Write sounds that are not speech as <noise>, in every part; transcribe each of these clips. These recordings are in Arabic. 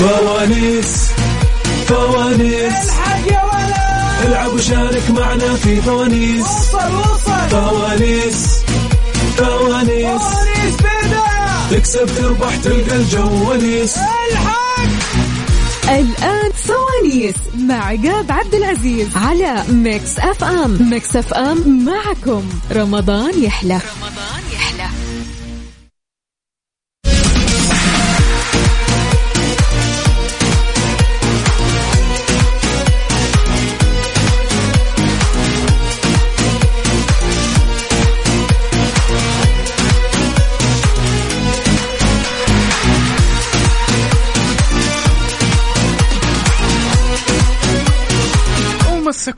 فوانيس فوانيس. الحق يا ولد العب وشارك معنا في فوانيس. وصل وصل. فوانيس فوانيس. فوانيس تكسب تربح تلقى الجو ونيس. الحق. الآن فوانيس مع عقاب عبد العزيز على Mix FM. Mix FM معكم. رمضان يحلى. رمضان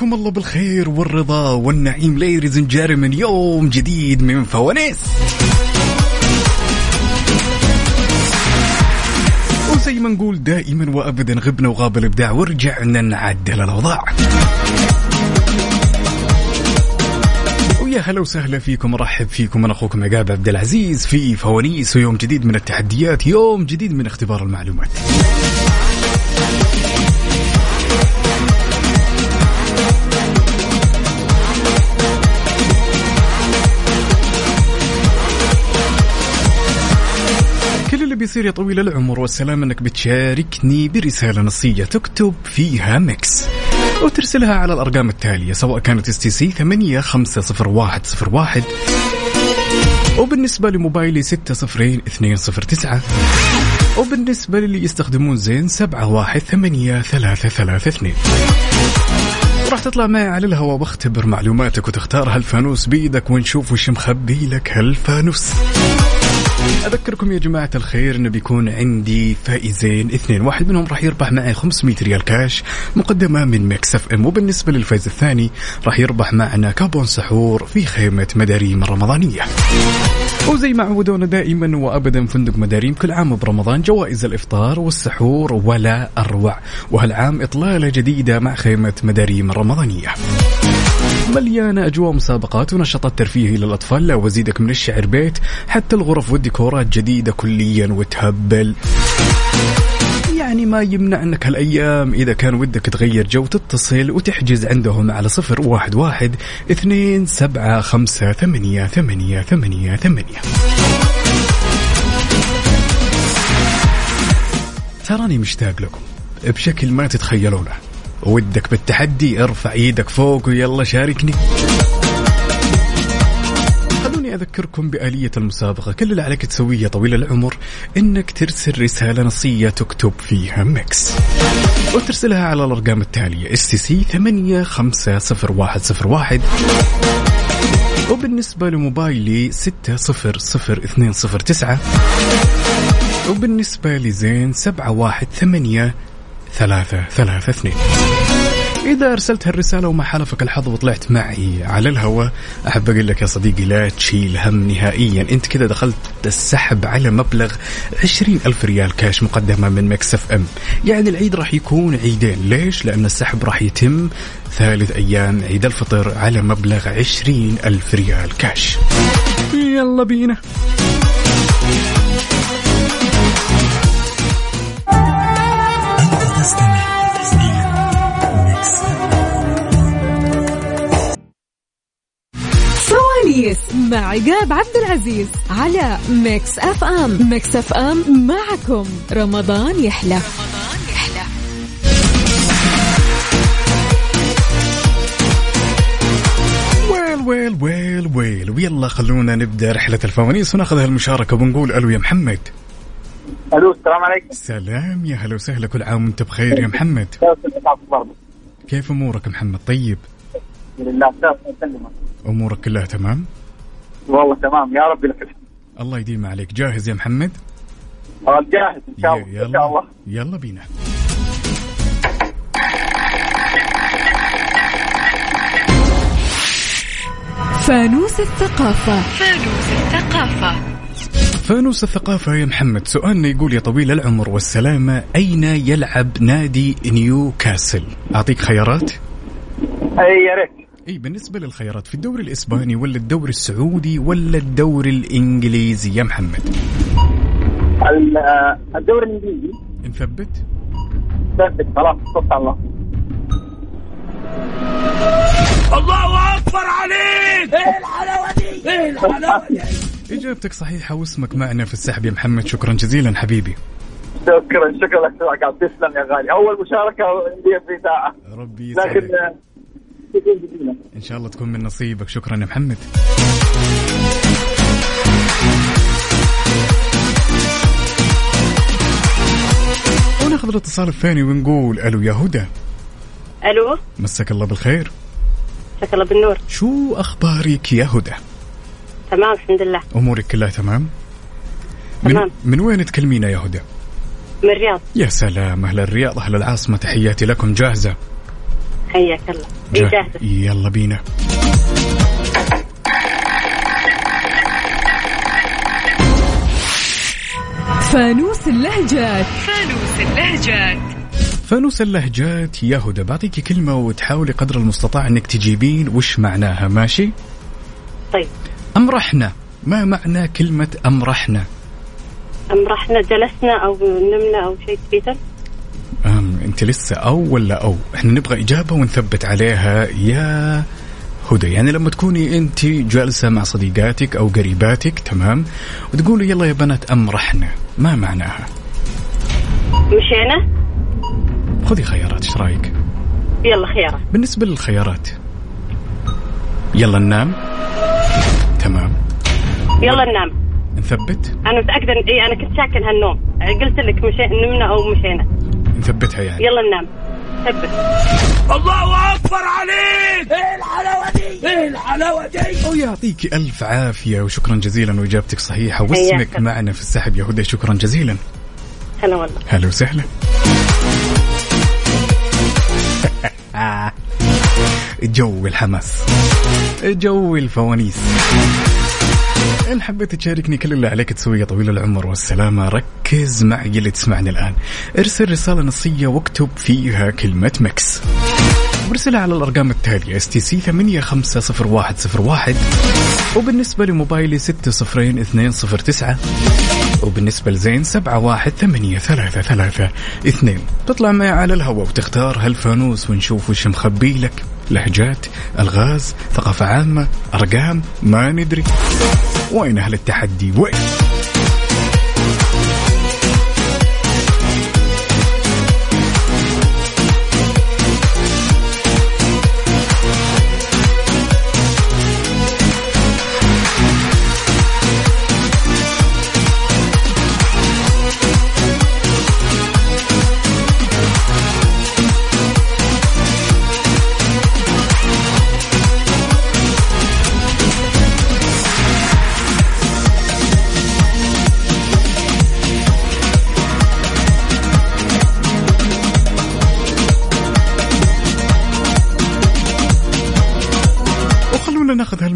يحلى ومساكم الله بالخير والرضا والنعيم ليريز جاري من يوم جديد من فوانيس. وزي ما نقول دائما وابدا غبنا وغاب الإبداع ورجعنا نعدل الأوضاع. ويا هلا وسهلا فيكم أرحب فيكم أنا أخوكم عقاب عبد العزيز في فوانيس ويوم جديد من التحديات يوم جديد من اختبار المعلومات. بيصير يا طويل العمر والسلام إنك بتشاركني برسالة نصية تكتب فيها Mix. وترسلها على الأرقام التالية سواء كانت STC 850101 وبالنسبة لموبايلي 60209 وبالنسبة للي يستخدمون زين 718332 راح تطلع معي على الهواء واختبر معلوماتك وتختار هالفانوس بيدك ونشوف وش مخبي لك هالفانوس. أذكركم يا جماعة الخير إنه بيكون عندي فائزين اثنين. واحد منهم راح يربح معي 500 ريال كاش مقدمة من Mix FM. وبالنسبة للفائز الثاني راح يربح معنا كوبون سحور في خيمة مداريم الرمضانية. وزي ما عودونا دائما وابدا فندق مداريم كل عام برمضان جوائز الإفطار والسحور ولا أروع. وهالعام إطلالة جديدة مع خيمة مداريم الرمضانية. مليانة أجواء مسابقات ونشاطات ترفيهية للأطفال لا وزيدك من الشعر بيت حتى الغرف والديكورات جديدة كليا وتهبل. يعني ما يمنع أنك هالأيام إذا كان ودك تغير جو تتصل وتحجز عندهم على صفر واحد واحد اثنين سبعة خمسة ثمانية ثمانية ثمانية ثمانية. تراني مشتاق لكم بشكل ما تتخيلونه. ودك بالتحدي ارفع إيدك فوق ويلا شاركني. خلوني أذكركم بآلية المسابقة. كل اللي عليك تسويه طويل العمر إنك ترسل رسالة نصية تكتب فيها Mix. وترسلها على الأرقام التالية STC 850101 وبالنسبة لموبايلي 600209 وبالنسبة لزين 718 ثلاثة ثلاثة اثنين. إذا أرسلت هالرسالة وما حالفك الحظ وطلعت معي على الهواء أحب أقول لك يا صديقي لا تشيل هم نهائيا. أنت كذا دخلت السحب على مبلغ عشرين ألف ريال كاش مقدمة من Mix FM. يعني العيد راح يكون عيدين. ليش؟ لأن السحب راح يتم ثالث أيام عيد الفطر على مبلغ عشرين ألف ريال كاش. يلا بينا. فوانيس مع عقاب عبد العزيز على Mix FM Mix FM معكم. رمضان يحلى. رمضان يحلى well well well well. ويلا خلونا نبدأ رحلة الفوانيس وناخذ هالمشاركة ونقول ألو يا محمد. ألو السلام عليكم. سلام يا هلا وسهلا كل عام وأنت بخير يا محمد. كيف أمورك محمد؟ طيب. الحمد لله أمورك كلها تمام؟ والله تمام يا رب لك الحمد. الله يديم عليك. جاهز يا محمد؟ آه، جاهز إن شاء الله إن شاء الله. يلا بينا. فانوس الثقافة. فانوس الثقافة يا محمد سؤالنا يقول يا طويل العمر والسلامة أين يلعب نادي نيوكاسل؟ أعطيك خيارات؟ أي يا ريت. إي بالنسبة للخيارات في الدوري الإسباني ولا الدوري السعودي ولا الدوري الإنجليزي؟ يا محمد. ال- الدوري الإنجليزي. نثبت. ثبت خلاص توكل على الله. إجابتك صحيحة واسمك معنا في السحب يا محمد. شكرا جزيلا حبيبي. شكرا شكرا لك تسلم يا غالي. أول مشاركة لي في ساعه ربي لكن يسعدك. آه، إن شاء الله تكون من نصيبك. شكرا يا محمد. وناخذ الاتصال الثاني ونقول ألو يا هدى. ألو. مساك الله بالخير. مساك الله بالنور. شو أخبارك يا هدى؟ تمام الحمد لله. أمورك كلها تمام؟ من, تمام. من وين تكلمينا يا هدى؟ من الرياض. يا سلام أهل الرياض أهل العاصمة. تحياتي لكم جاهزة. حياك الله. يلا بينا. فانوس اللهجات. فانوس اللهجات. فانوس اللهجات يا هدى بعطيك كلمة وتحاولي قدر المستطاع إنك تجيبين وش معناها ماشي؟ طيب. أمرحنا. ما معنى كلمة أمرحنا؟ أم رحنا جلسنا أو نمنا أو شيء أم أنت لسه أو ولا أو؟ إحنا نبغى إجابة ونثبت عليها. يا هدى يعني لما تكوني أنت جالسة مع صديقاتك أو قريباتك تمام؟ وتقولوا يلا يا بنات أمرحنا. ما معناها؟ مشينا؟ خذي خيارات إيش رأيك؟ يلا خيارة بالنسبة للخيارات. يلا ننام. تمام. يلا ننام. نثبت. أنا متأكدة إن إيه أنا كنت شاكل هالنوم قلت لك مشي نمنا أو مشينا. نثبتها يعني. يلا ننام. ثبت. ويعطيك ألف عافية وشكرا جزيلا وإجابتك صحيحة واسمك. معنا في السحب يا هدى شكرا جزيلا. هلا والله. هلا وسهلا. <laughs> جو الحماس. جو الفوانيس. إن حبيت تشاركني كل اللي عليك تسويه طويل العمر والسلامة. ركز معي اللي تسمعني الآن. ارسل رسالة نصية واكتب فيها كلمة Mix. وارسلها على الأرقام التالية STC 850101 وبالنسبة لموبايلي 60209 وبالنسبة لزين سبعة واحد ثمانية ثلاثة ثلاثة اثنين. تطلع معي على الهواء وتختار هالفانوس ونشوف وش مخبي لك لهجات ألغاز ثقافة عامة أرقام ما ندري. وين أهل التحدي؟ وين؟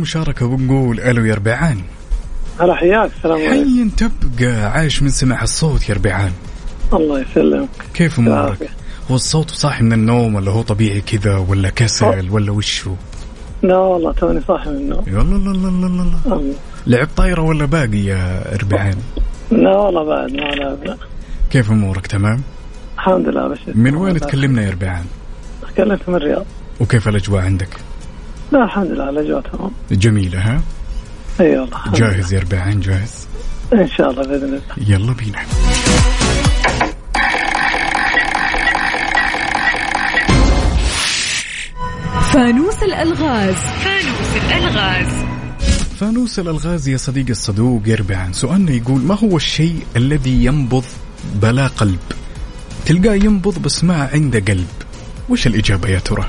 هالمشاركة ونقول ألو يا ربيعان هلا حياك السلام عليكم حي تبقى عايش من سمع الصوت يا ربيعان الله يسلمك كيف أمورك؟ هو الصوت صاحي من النوم ولا هو طبيعي كذا ولا كسل ولا وش هو؟ لا والله توني صاحي من النوم يلا لا لا لا لا لا الله. لعب طايرة ولا باقي يا ربيعان؟ لا والله بعد ما لا كيف أمورك تمام؟ الحمد لله بشر من وين تكلمنا يا ربيعان؟ تكلمت من الرياض وكيف الأجواء عندك؟ لا الحمد لله الاجواء تمام جميلة ها؟ إي والله جاهز يا ربيعان جاهز؟ إن شاء الله بإذن الله يلا بينا فانوس الألغاز فانوس الألغاز فانوس الألغاز يا صديقي الصدوق يا ربيعان سؤالنا يقول ما هو الشيء الذي ينبض بلا قلب؟ تلقاه ينبض بس ما عنده قلب وش الإجابة يا ترى؟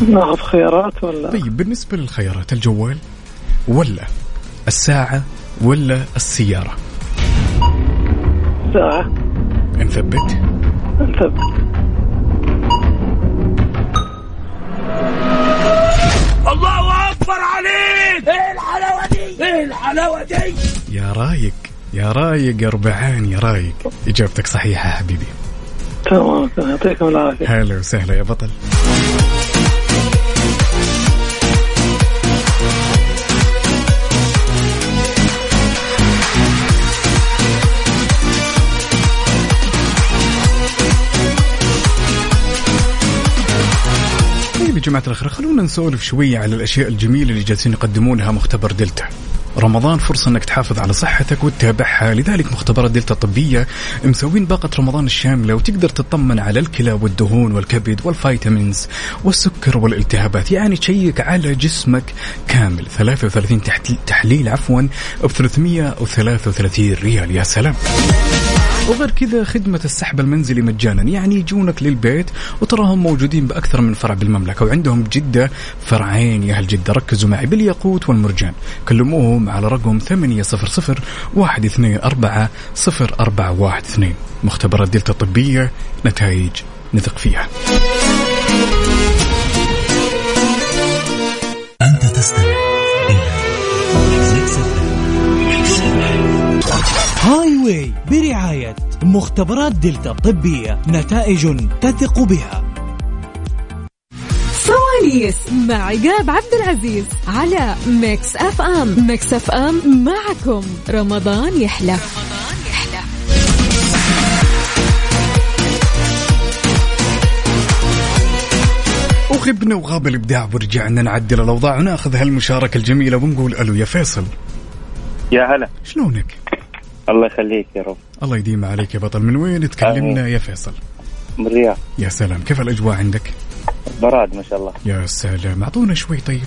ناخذ خيارات ولا طيب بالنسبة للخيارات الجوال ولا الساعة ولا السيارة؟ ساعة. نثبت. نثبت. يا رايق يا رايق يا ربعان يا رايق. إجابتك صحيحة يا حبيبي. تمام تمام. يعطيكم العافية. هلا وسهلا يا بطل. جماعة الخير خلونا نسولف شوية على الأشياء الجميلة اللي جالسين يقدمونها مختبر دلتا. رمضان فرصة إنك تحافظ على صحتك وتتابعها لذلك مختبرات دلتا الطبية مسوين باقة رمضان الشاملة وتقدر تطمن على الكلى والدهون والكبد وال vitamins والسكر والالتهابات. يعني تشيك على جسمك كامل. 33 تحت- تحليل عفوا ب 333 ريال. يا سلام. وغير كذا خدمة السحب المنزلي مجانا يعني يجونك للبيت وتراهم موجودين بأكثر من فرع بالمملكة وعندهم بجدة فرعين يا أهل جدة ركزوا معي بالياقوت والمرجان. كلموهم على رقم 800 124 0412 مختبرات دلتا الطبية نتائج نثق فيها. أنت تستمع Highway برعاية مختبرات دلتا الطبية نتائج تثق بها. فوانيس مع عقاب عبد العزيز على Mix FM. Mix FM معكم. رمضان يحلى. رمضان يحلى وغبنا وغاب الإبداع ورجعنا نعدل الأوضاع وناخذ هالمشاركة الجميلة ونقول ألو يا فيصل. يا هلا. شلونك؟ الله يخليك يا رب. الله يديم عليك يا بطل. من وين تكلمنا يا فيصل؟ من الرياض. يا سلام. كيف الأجواء عندك؟ براد ما شاء الله. يا سلام. أعطونا شوي طيب.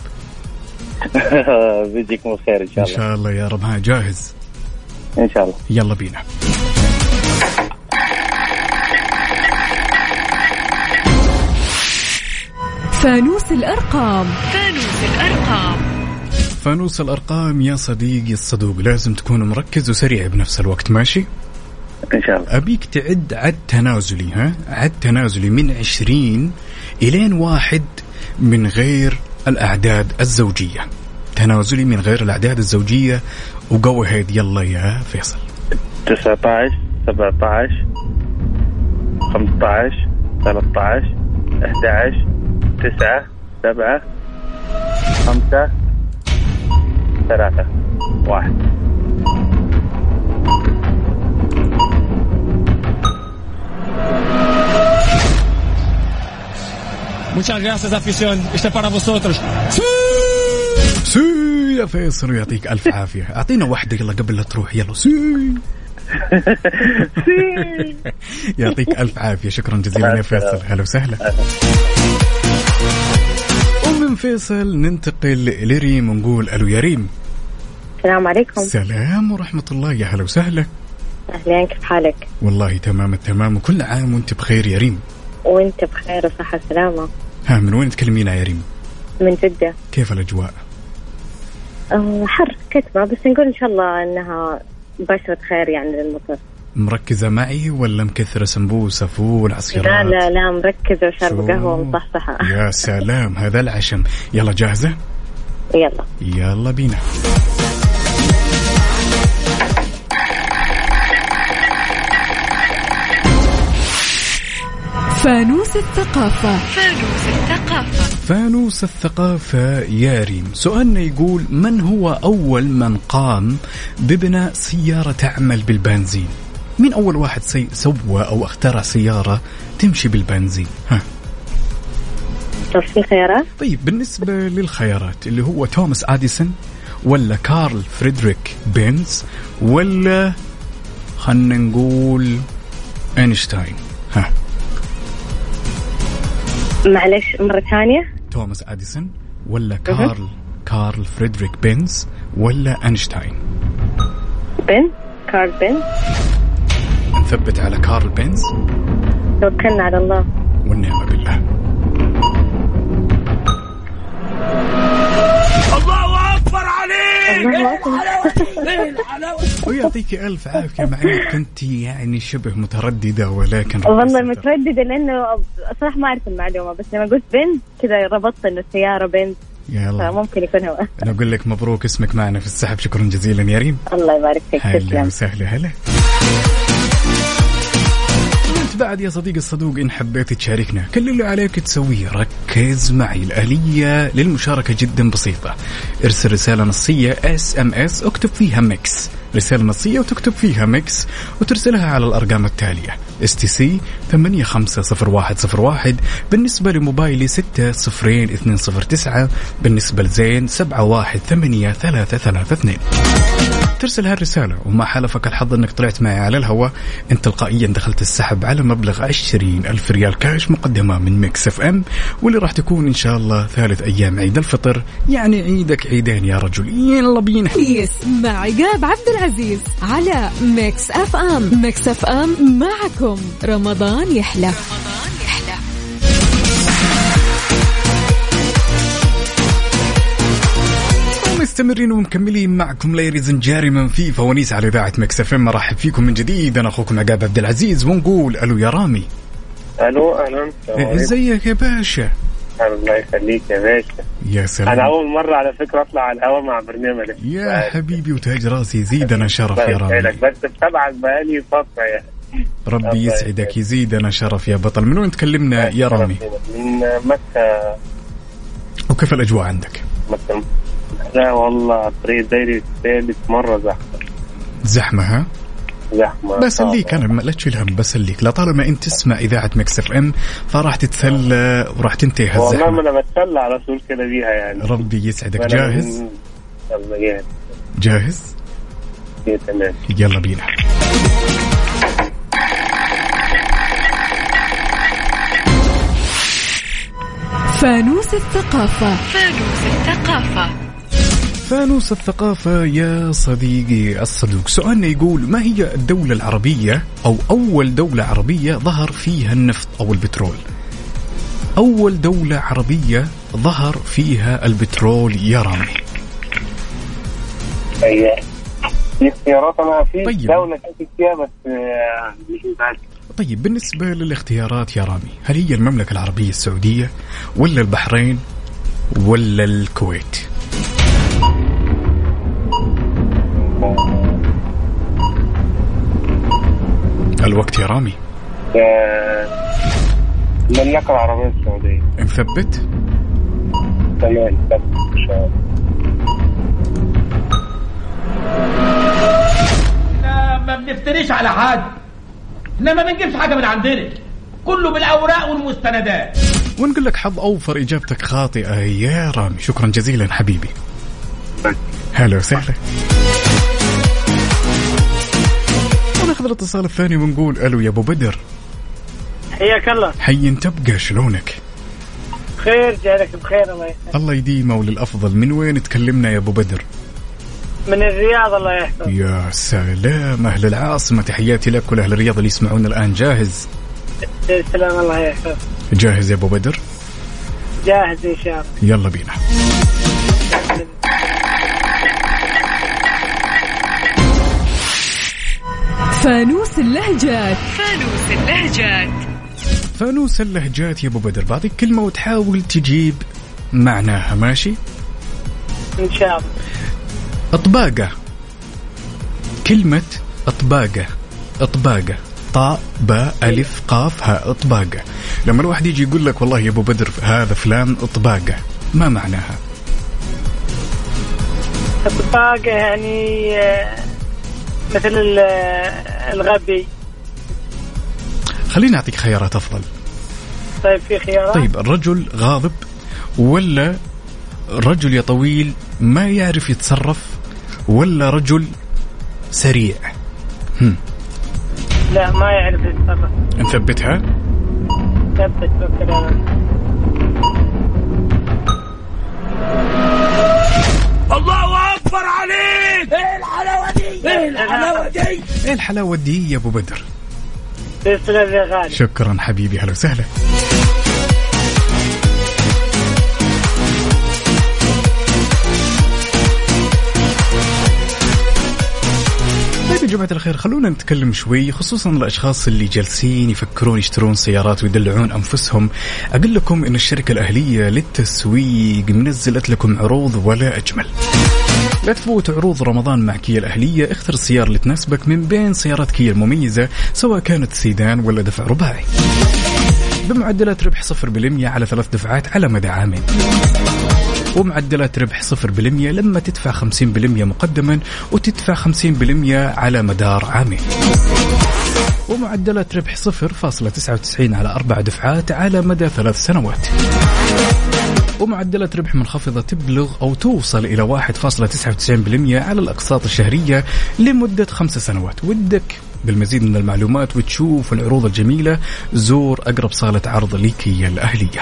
<laughs> بيجيكم الخير إن شاء إن الله. شاء الله يا رب. ها جاهز؟ إن شاء الله. يلا بينا. فانوس الأرقام. فانوس الأرقام يا صديقي الصدوق لازم تكون مركز وسريع بنفس الوقت ماشي؟ إن شاء الله. أبيك تعد عد تنازلي ها؟ عد تنازلي من عشرين إلين واحد من غير الأعداد الزوجية. تنازلي من غير الأعداد الزوجية وقو هيد يلا يا فيصل. 19 17 15 13 11 9 7 5 3 1 Muchas gracias, afición. Este para vosotros. سي يا فيصل ويعطيك ألف عافية. أعطينا واحدة يلا قبل لا تروح يلا. <laughs> سي <laughs> يعطيك ألف عافية. شكرا جزيلا يا فيصل. هلا وسهلا. فيصل ننتقل لريم ونقول ألو يا ريم. السلام عليكم. سلام ورحمة الله. يا هلا وسهلا. أهلين كيف حالك؟ والله تمام التمام وكل عام وأنت بخير يا ريم. وأنت بخير وصحة وسلامة. ها من وين تكلمينا يا ريم؟ من جدة. كيف الأجواء؟ أه، حر كتمة بس نقول إن شاء الله إنها بشرة خير يعني للمطر. مركزة معي ولا مكثرة سمبوسة فول عصيرات لا لا لا مركزة وشارب شو؟ قهوة مصحصحة <laughs> يا سلام هذا العشم. يلا جاهزة؟ يلا. يلا بينا. فانوس الثقافة. فانوس الثقافة. يا ريم. سؤالنا يقول من هو أول من قام ببناء سيارة تعمل بالبنزين؟ مين أول واحد سي سوى أو اخترع سيارة تمشي بالبنزين. ها. طب في خيارات؟ طيب بالنسبة للخيارات اللي هو توماس أديسون ولا كارل فريدريك بينز ولا خلنا نقول أينشتاين. ها. معلش مرة ثانية. توماس أديسون ولا كارل كارل فريدريك بينز ولا أينشتاين. بن كارل بن نثبت على كارل بينز؟ توكلنا على الله. والنعمة بالله. الله أكبر. ويعطيك ألف عافية مع إنك كنت يعني شبه مترددة ولكن والله. مترددة لأنه صراحة ما أعرف المعلومة بس لما قلت بن كذا ربطت إنه السيارة بن يلا فممكن يكون هو. <laughs> أنا أقول لك مبروك اسمك معنا في السحب. شكرا جزيلا يا ريم. الله يبارك فيك. هلا تسلم. وسهلا هلا. بعد يا صديقي الصدوق إن حبيت تشاركنا كل اللي عليك تسويه. ركز معي الآلية للمشاركة جدا بسيطة. ارسل رسالة نصية SMS اكتب فيها Mix. رسالة نصية وتكتب فيها Mix وترسلها على الأرقام التالية. STC 850101 بالنسبة لموبايلي 60209 بالنسبة لزين 718332 ترسل هالرسالة وما حالفك الحظ إنك طلعت معي على الهواء. انت تلقائيا دخلت السحب على مبلغ 20 ألف ريال كاش مقدمة من Mix FM واللي راح تكون إن شاء الله ثالث أيام عيد الفطر. يعني عيدك عيدين يا رجل. يلا بينا. مع عقاب عبد العزيز. على Mix FM Mix FM معكم. رمضان يحلى. رمضان يحلى مستمرين ومكملين معكم ليريز جارما في فوانيس على إذاعة Mix FM مرحب فيكم من جديد. أنا أخوكم عقاب عبد العزيز ونقول ألو يا رامي. ألو أهلا. إزيك يا باشا؟ الله يخليك يا باشا. يا سلام. أنا أول مرة على فكرة أطلع على الهواء مع برنامجك يا حبيبي وتاج راسي زيدنا شرف يا رامي بس بتابعك بقالي فترة يعني. ربي يسعدك يزيدنا شرف يا بطل. من وين تكلمنا يا رامي؟ من مكة. وكيف الأجواء عندك؟ مكة. لا والله الطريق الدايري ثالث مرة زحمة. زحمة ها؟ زحمه بسليك أنا لا تشيل هم بسليك لطالما إنت تسمع إذاعة Mix FM فراح تتسلى وراح تنتهي والله ما هالزحمه أنا بتسلى على طول كده بيها يعني. ربي يسعدك. جاهز؟ يلا جاهز؟ جاهز تمام. يلا بينا. فانوس الثقافة. فانوس الثقافة. يا صديقي الصدوق. سؤالنا يقول ما هي الدولة العربية أو أول دولة عربية ظهر فيها النفط أو البترول؟ أول دولة عربية ظهر فيها البترول يا رامي. في طيب. فيها بس آه، طيب بالنسبة للاختيارات يا رامي هل هي المملكة العربية السعودية ولا البحرين ولا الكويت؟ الوقت يا رامي. آه، المملكه العربيه السعوديه مثبت تمام بس ان شاء الله ما بنفتريش على حد. إحنا ما بنجيبش حاجة من عندنا. كله بالأوراق والمستندات. ونقول لك حظ أوفر إجابتك خاطئة يا رامي. شكرا جزيلا حبيبي. هلا وسهلا. وناخذ الاتصال الثاني ونقول ألو يا أبو بدر. حياك الله. حي تبقى شلونك؟ بخير جعلك بخير الله يسلمك الله يديمه وللافضل من وين تكلمنا يا أبو بدر؟ من الرياض الله يحفظك. يا سلام. أهل العاصمة تحياتي لك ولأهل الرياض اللي يسمعون الآن. جاهز؟ السلام الله يحفظك. جاهز يا أبو بدر؟ جاهز إن شاء الله. يلا بينا. فانوس اللهجات. فانوس اللهجات. يا أبو بدر بعطيك كلمة وتحاول تجيب معناها ماشي؟ إن شاء الله. أطباقة. كلمة أطباقة. أطباقة. طاء باء ألف قاف هاء أطباقة. لما الواحد يجي يقول لك والله يا أبو بدر هذا فلان أطباقة ما معناها؟ الطباقة يعني آه، مثل الغبي. خليني أعطيك خيارات أفضل. طيب في خيارات؟ طيب الرجل غاضب ولا رجل يا طويل ما يعرف يتصرف ولا رجل سريع؟ هم. لا ما يعرف يتصرف. نثبتها؟ ثبت الله أكبر عليك. إيه الحلاوة دي؟ إيه الحلاوة دي؟ إيه الحلاوة دي يا أبو بدر؟ تسلم يا غالي. شكرا حبيبي هلا وسهلا. طيب يا جماعة الخير خلونا نتكلم شوي خصوصا الأشخاص اللي جالسين يفكرون يشترون سيارات ويدلعون أنفسهم. أقول لكم أن الشركة الأهلية للتسويق منزلت لكم عروض ولا أجمل. لا تفوت عروض رمضان مع كيا الأهلية. اختر السيارة اللي تناسبك من بين سيارات كيا المميزة سواء كانت سيدان ولا دفع رباعي. بمعدلات ربح 0% على ثلاث دفعات على مدى عامين ومعدلات ربح 0% لما تدفع 50% مقدما وتدفع 50% على مدار عامين ومعدلات ربح 0.99 على أربع دفعات على مدى ثلاث سنوات. ومعدلات ربح منخفضة تبلغ أو توصل إلى 1.99% على الأقساط الشهرية لمدة خمس سنوات. ودك بالمزيد من المعلومات وتشوف العروض الجميلة زور أقرب صالة عرض ليكيا الأهلية.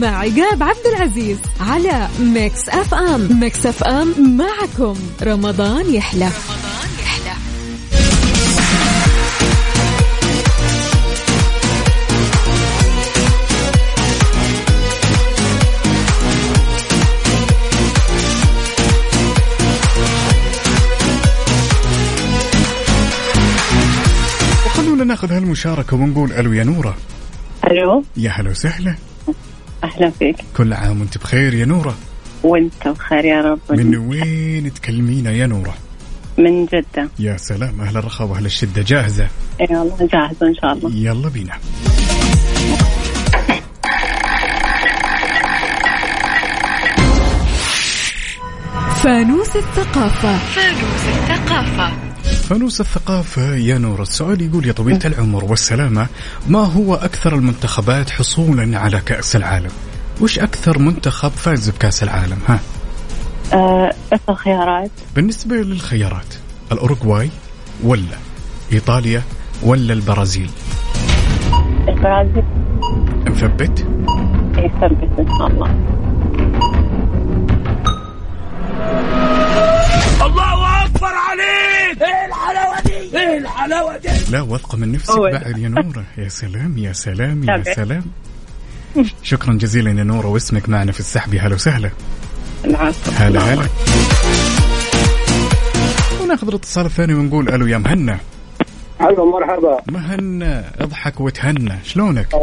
مع عقاب عبد العزيز على Mix FM Mix FM معكم. رمضان يحلى. رمضان ناخذ هالمشاركة ونقول ألو يا نورة. ألو. يا هلا وسهلا. أهلا فيك. كل عام وأنت بخير يا نورة. وأنت بخير يا رب. من وين تكلمينا يا نورة؟ من جدة. يا سلام. أهل الرخاء وأهل الشدة. جاهزة؟ يلا جاهزة إن شاء الله. يلا بينا. فانوس الثقافة. فانوس الثقافة. فانوس الثقافة يا نور السؤال يقول يا طويلة العمر والسلامة ما هو أكثر المنتخبات حصولا على كأس العالم؟ وش أكثر منتخب فاز بكأس العالم؟ ها. إيش الخيارات؟ بالنسبة للخيارات الأوروغواي ولا إيطاليا ولا البرازيل؟ البرازيل. مثبت يثبت إن شاء الله. الحلاوة دي. لا واثقة من نفسك. بعد يا نورة. يا سلام يا سلام يا. سلام. شكرا جزيلا يا نورة واسمك معنا في السحب. يا هلا وسهلا. هلا هلا. وناخذ الاتصال الثاني ونقول ألو يا مهنا. هلا مرحبا. مهنا اضحك وتهنى. شلونك؟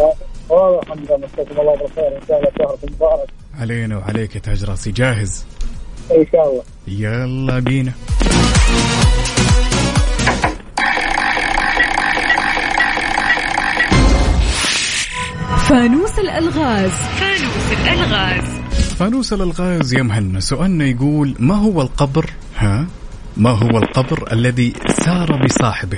والله الحمد لله مساكم الله بالخير. إن شاء الله شهركم مبارك. علينا وعليك يا تاج راسي. جاهز؟ إن شاء الله. يلا بينا. فانوس الألغاز. فانوس الألغاز. فانوس الألغاز يا مهنا سؤالنا يقول ما هو القبر؟ ها؟ ما هو القبر الذي سار بصاحبه؟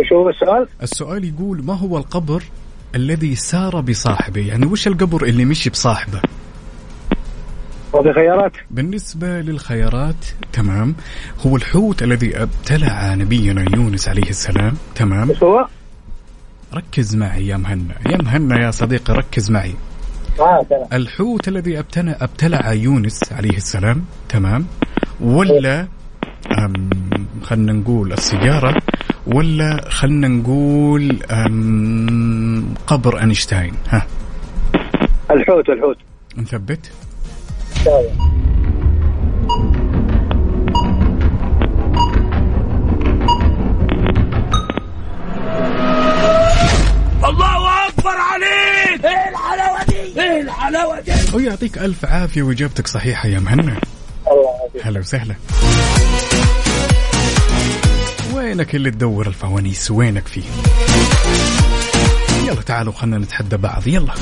وش هو السؤال؟ السؤال يقول ما هو القبر الذي سار بصاحبه؟ يعني وش القبر اللي مشي بصاحبه؟ وفي خيارات بالنسبة للخيارات تمام. هو الحوت الذي ابتلع نبينا يونس عليه السلام تمام. وش هو؟ ركز معي يا مهنا يا مهنا يا صديقي ركز معي. تمام. الحوت الذي ابتلع, أبتلع يونس عليه السلام تمام؟ ولا خلنا نقول السيارة ولا خلنا نقول قبر أينشتاين. ها. الحوت الحوت. نثبت. الله أكبر عليك. إيه الحلاوة دي؟ إيه الحلاوة دي؟ ويعطيك ألف عافية وإجابتك صحيحة يا مهنا الله يعافيك. هلا وسهلا. وينك اللي تدور الفوانيس؟ وينك فيه؟ يلا تعالوا خلنا نتحدى بعض. يلا.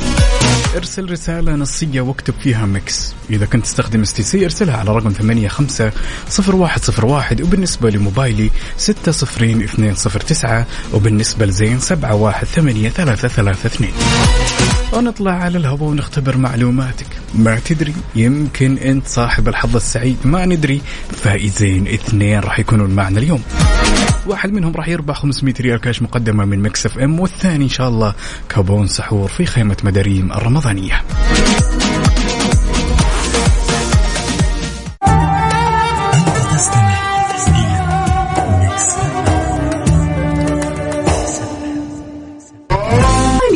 ارسل رسالة نصية واكتب فيها Mix. إذا كنت تستخدم STC ارسلها على رقم ثمانية خمسة صفر واحد صفر واحد وبالنسبة لموبايلي ستة صفرين اثنين صفر تسعة وبالنسبة لزين سبعة واحد ثمانية ثلاثة ثلاثة اثنين. ونطلع على الهواء ونختبر معلوماتك. ما تدري يمكن أنت صاحب الحظ السعيد ما ندري. فائزين اثنين راح يكونون معنا اليوم. واحد منهم راح يربح 500 ريال كاش مقدمة من Mix FM والثاني إن شاء الله كوبون سحور في خيمة مداريم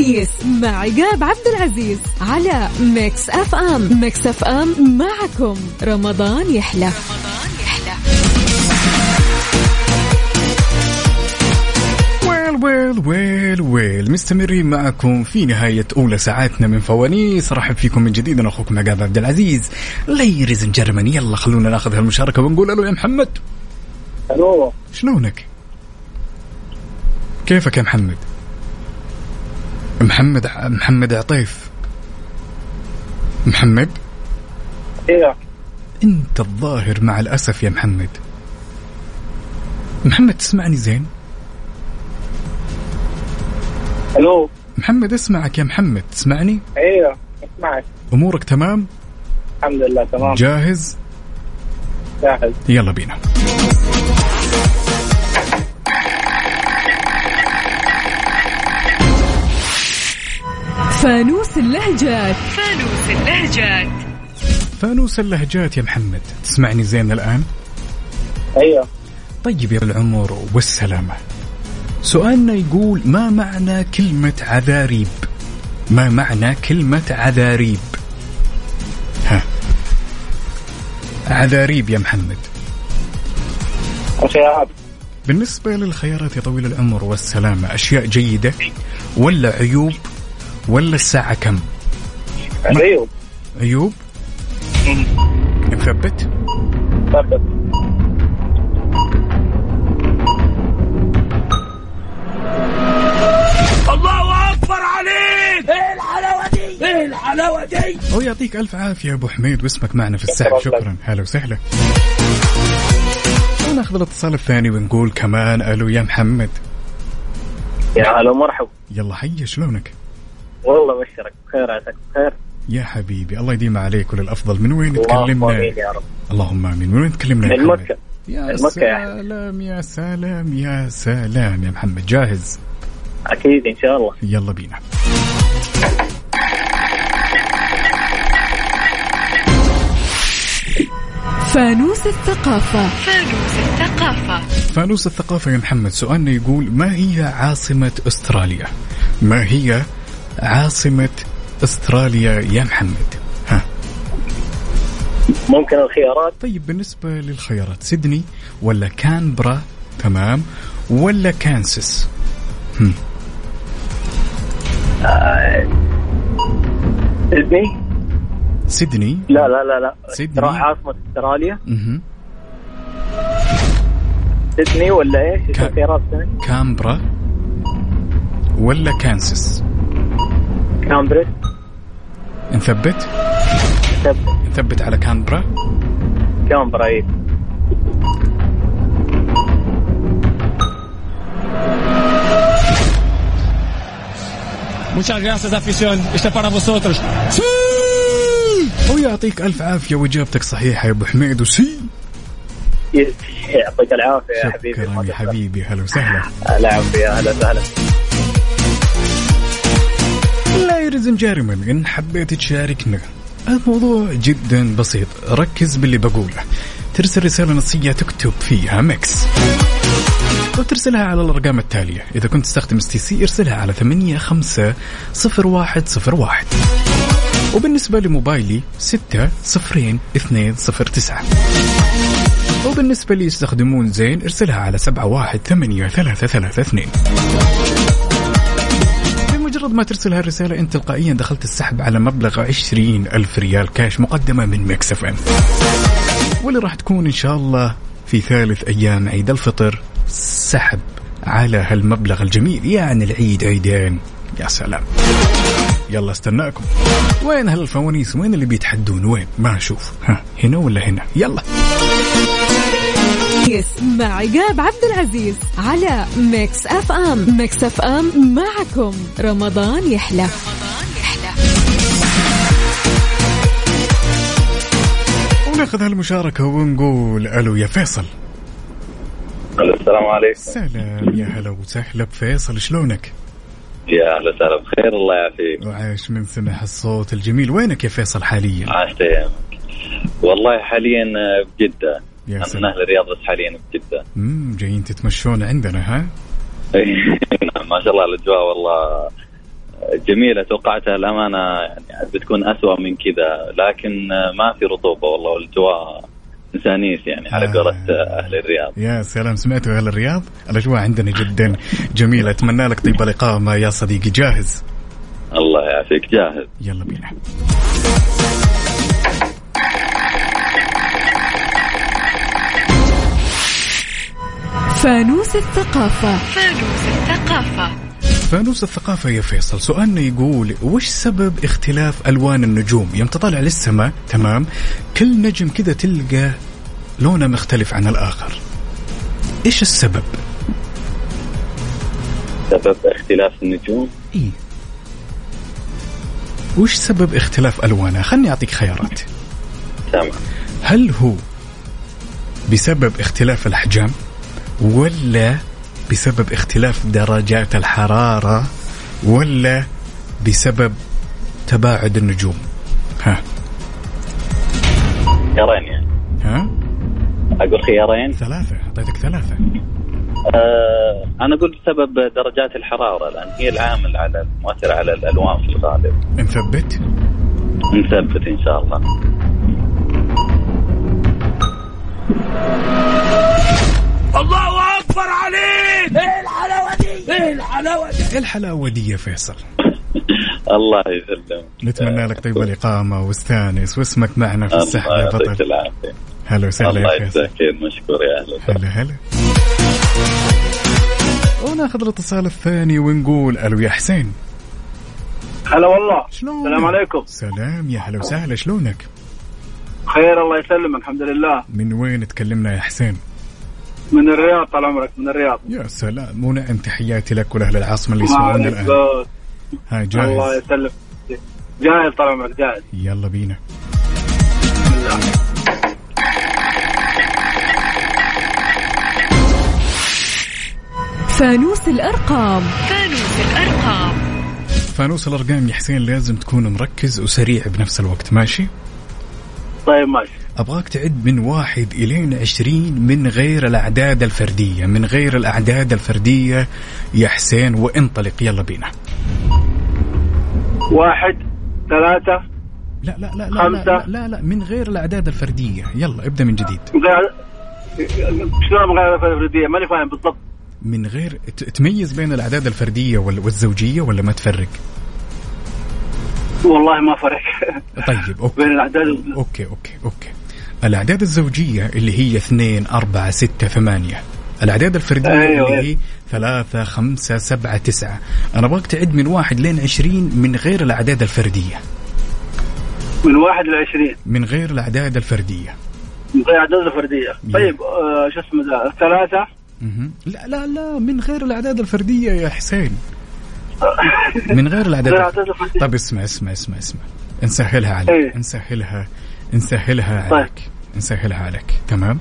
فوانيس مع عقاب عبد العزيز على Mix FM. Mix FM معكم. رمضان يحلى. رمضان Well well well. مستمرين معكم في نهاية أولى ساعاتنا من فوانيس. رحب فيكم من جديد. أنا أخوكم عقاب عبد العزيز. Ladies and gentlemen يلا خلونا ناخذ هالمشاركة ونقول ألو يا محمد. ألو. شلونك؟ كيفك يا محمد؟ محمد محمد عطيف. محمد؟ أيوه أنت الظاهر مع الأسف يا محمد. محمد تسمعني زين؟ ألو؟ محمد اسمعك يا محمد. تسمعني؟ أيوه أسمعك. أمورك تمام؟ الحمد لله تمام. جاهز؟ جاهز. يلا بينا. فانوس اللهجات. فانوس اللهجات. فانوس اللهجات يا محمد. تسمعني زين الآن؟ أيوه. طيب يا العمر والسلامة. سؤالنا يقول ما معنى كلمة عذاريب؟ ما معنى كلمة عذاريب؟ ها. عذاريب يا محمد. الخيارات بالنسبة للخيارات يا طويل العمر والسلامة أشياء جيدة ولا عيوب ولا الساعة كم؟ أيوه عيوب؟ مثبت ثبت الحلاوة دي. أو يعطيك ألف عافية يا أبو حميد واسمك معنا في الساحة شكراً. هلا وسهلا. وناخذ الاتصال الثاني ونقول كمان ألو يا محمد. يا هلا مرحبا يلا حي شلونك؟ والله بشرك بخير عساك بخير. يا حبيبي الله يديم عليك وللأفضل. من وين اللهم تكلمنا؟ أمين يا رب. اللهم آمين. من وين تكلمنا من مكة. يا. سلام يا سلام يا سلام يا محمد. جاهز؟ أكيد إن شاء الله. يلا بينا. فانوس الثقافة. فانوس الثقافة. فانوس الثقافة يا محمد سؤالنا يقول ما هي عاصمة أستراليا؟ ما هي عاصمة أستراليا يا محمد؟ ها. ممكن الخيارات؟ طيب بالنسبة للخيارات سيدني ولا كانبرا؟ تمام. ولا كانساس؟ هم. سيدني؟ سيدني لا لا لا لا سيدني. استرا- عاصمة استراليا مهم. سيدني ولا إيش؟ كا- الخيارات؟ كامبرا ولا كانساس كامبريج نثبت ثبت نثبت على كانبرا كامبرا إيه Muchas gracias, afición. Este es para vosotros. ويعطيك ألف عافية وإجابتك صحيحة يا أبو حميد وسي. يعطيك العافية يا حبيبي. شكرا يا حبيبي. هلا وسهلا. هلا عافيه أهلا وسهلا. Ladies and gentlemen إن حبيت تشاركنا الموضوع جدا بسيط. ركز باللي بقوله. ترسل رسالة نصية تكتب فيها Mix. وترسلها على الأرقام التالية. إذا كنت تستخدم STC ارسلها على 850101 وبالنسبة لموبايلي ستة صفرين اثنين صفر تسعة. وبالنسبة لي يستخدمون زين ارسلها على سبعة واحد ثمانية ثلاثة ثلاثة اثنين. بمجرد ما ترسل هالرسالة أنت تلقائيا دخلت السحب على مبلغ عشرين ألف ريال كاش مقدمة من Mix FM. واللي راح تكون إن شاء الله في ثالث أيام عيد الفطر سحب على هالمبلغ الجميل. يعني العيد عيدين. يا سلام. يلا استناكم. وين هالفوانيس؟ وين اللي بيتحدون؟ وين؟ ما أشوف. ها هنا ولا هنا؟ يلا. مع عقاب عبد العزيز على Mix FM Mix FM معكم. رمضان يحلى. وناخذ هالمشاركة ونقول ألو يا فيصل. السلام عليكم. سلام يا هلا وسهلا بفيصل شلونك؟ يا أهلا وسهلا بخير الله يعافيك. وعايش من سمع الصوت الجميل. وينك يا فيصل حاليا؟ أيامك. والله حاليا بجدة. يا أنا من سلام أهل الرياض بس حاليا بجدة. امم جايين تتمشون عندنا ها؟ <laughs> نعم ما شاء الله الأجواء والله جميلة. توقعتها الأمانة يعني بتكون أسوأ من كذا لكن ما في رطوبة والله والأجواء انسانيس يعني على آه. قولة أهل الرياض. يا سلام سمعتوا أهل الرياض؟ الأجواء عندنا جدا جميلة أتمنى لك طيب الاقامه يا صديقي. جاهز؟ الله يعافيك جاهز. يلا بينا. فانوس الثقافة. فانوس الثقافة. فانوس الثقافة يا فيصل. سؤالنا يقول وش سبب اختلاف ألوان النجوم؟ يوم تطلع للسماء تمام كل نجم كذا تلقى لونه مختلف عن الآخر. إيش السبب؟ سبب اختلاف النجوم؟ إيه وش سبب اختلاف ألوانها خلني أعطيك خيارات. تمام. هل هو بسبب اختلاف الأحجام ولا بسبب اختلاف درجات الحرارة ولا بسبب تباعد النجوم؟ ها. خيارين يعني. ها؟ أقول خيارين؟ ثلاثة أعطيتك ثلاثة. آه أنا أقول بسبب درجات الحرارة لأن هي العامل على المؤثر على الألوان في الغالب. نثبت؟ نثبت إن شاء الله. الله أكبر عليك. إيه الحلاوة دي؟ إيه الحلاوة دي؟ إيه الحلاوة دي يا فيصل؟ <laughs> الله يسلمك. نتمنى لك طيب الإقامة واستانس واسمك معنا في السحب الله يا يعطيك بطل. العافية. هلا وسهلا الله يا فيصل. يجزاك خير مشكور يا أهلا وسهلا. هلا هلا. وناخذ الاتصال الثاني ونقول ألو يا حسين. هلا والله. شلونك؟ السلام عليكم. سلام يا هلا وسهلا. شلونك؟ خير الله يسلمك. الحمد لله. من وين تكلمنا يا حسين؟ من الرياض طال عمرك من الرياض. يا سلام. ونعم تحياتي لك ولأهل العاصمة اللي يسمعونا الآن. ها الله جاهز يسلمك. جاهز طال عمرك جاهز. يلا بينا. بسم الله فانوس الأرقام. فانوس الأرقام. فانوس الأرقام يا حسين لازم تكون مركز وسريع بنفس الوقت. ماشي؟ طيب ماشي. أبغاك تعد من واحد الين عشرين من غير الأعداد الفردية من غير الأعداد الفردية. يا حسين وانطلق يلا بينا. واحد ثلاثة لا لا لا لا لا, خمسة. لا, لا, لا من غير الأعداد الفردية. يلا ابدأ من جديد. غير شلون من غير الفردية؟ ماني فاهم بالضبط. من غير تميز بين الأعداد الفردية وال- والزوجية ولا ما تفرق؟ والله ما فرق. طيب okay بين الأعداد okay okay okay. الأعداد الزوجية اللي هي اثنين أربعة ستة ثمانية. الأعداد الفردية أيوة. اللي هي ثلاثة خمسة سبعة تسعة. أنا أبغاك تعد من واحد لين عشرين من غير الأعداد الفردية. من واحد لعشرين من غير الأعداد الفردية. من غير أعداد الفردية. طيب آه شو اسمه ذا ثلاثة. لا لا لا من غير الأعداد الفردية يا حسين. <laughs> من غير الأعداد الأعداد الفردية. طيب اسمع اسمع اسمع اسمع. نسهلها عليك إيه. نسهلها نسهلها طيب. عليك. نسهلها عليك تمام؟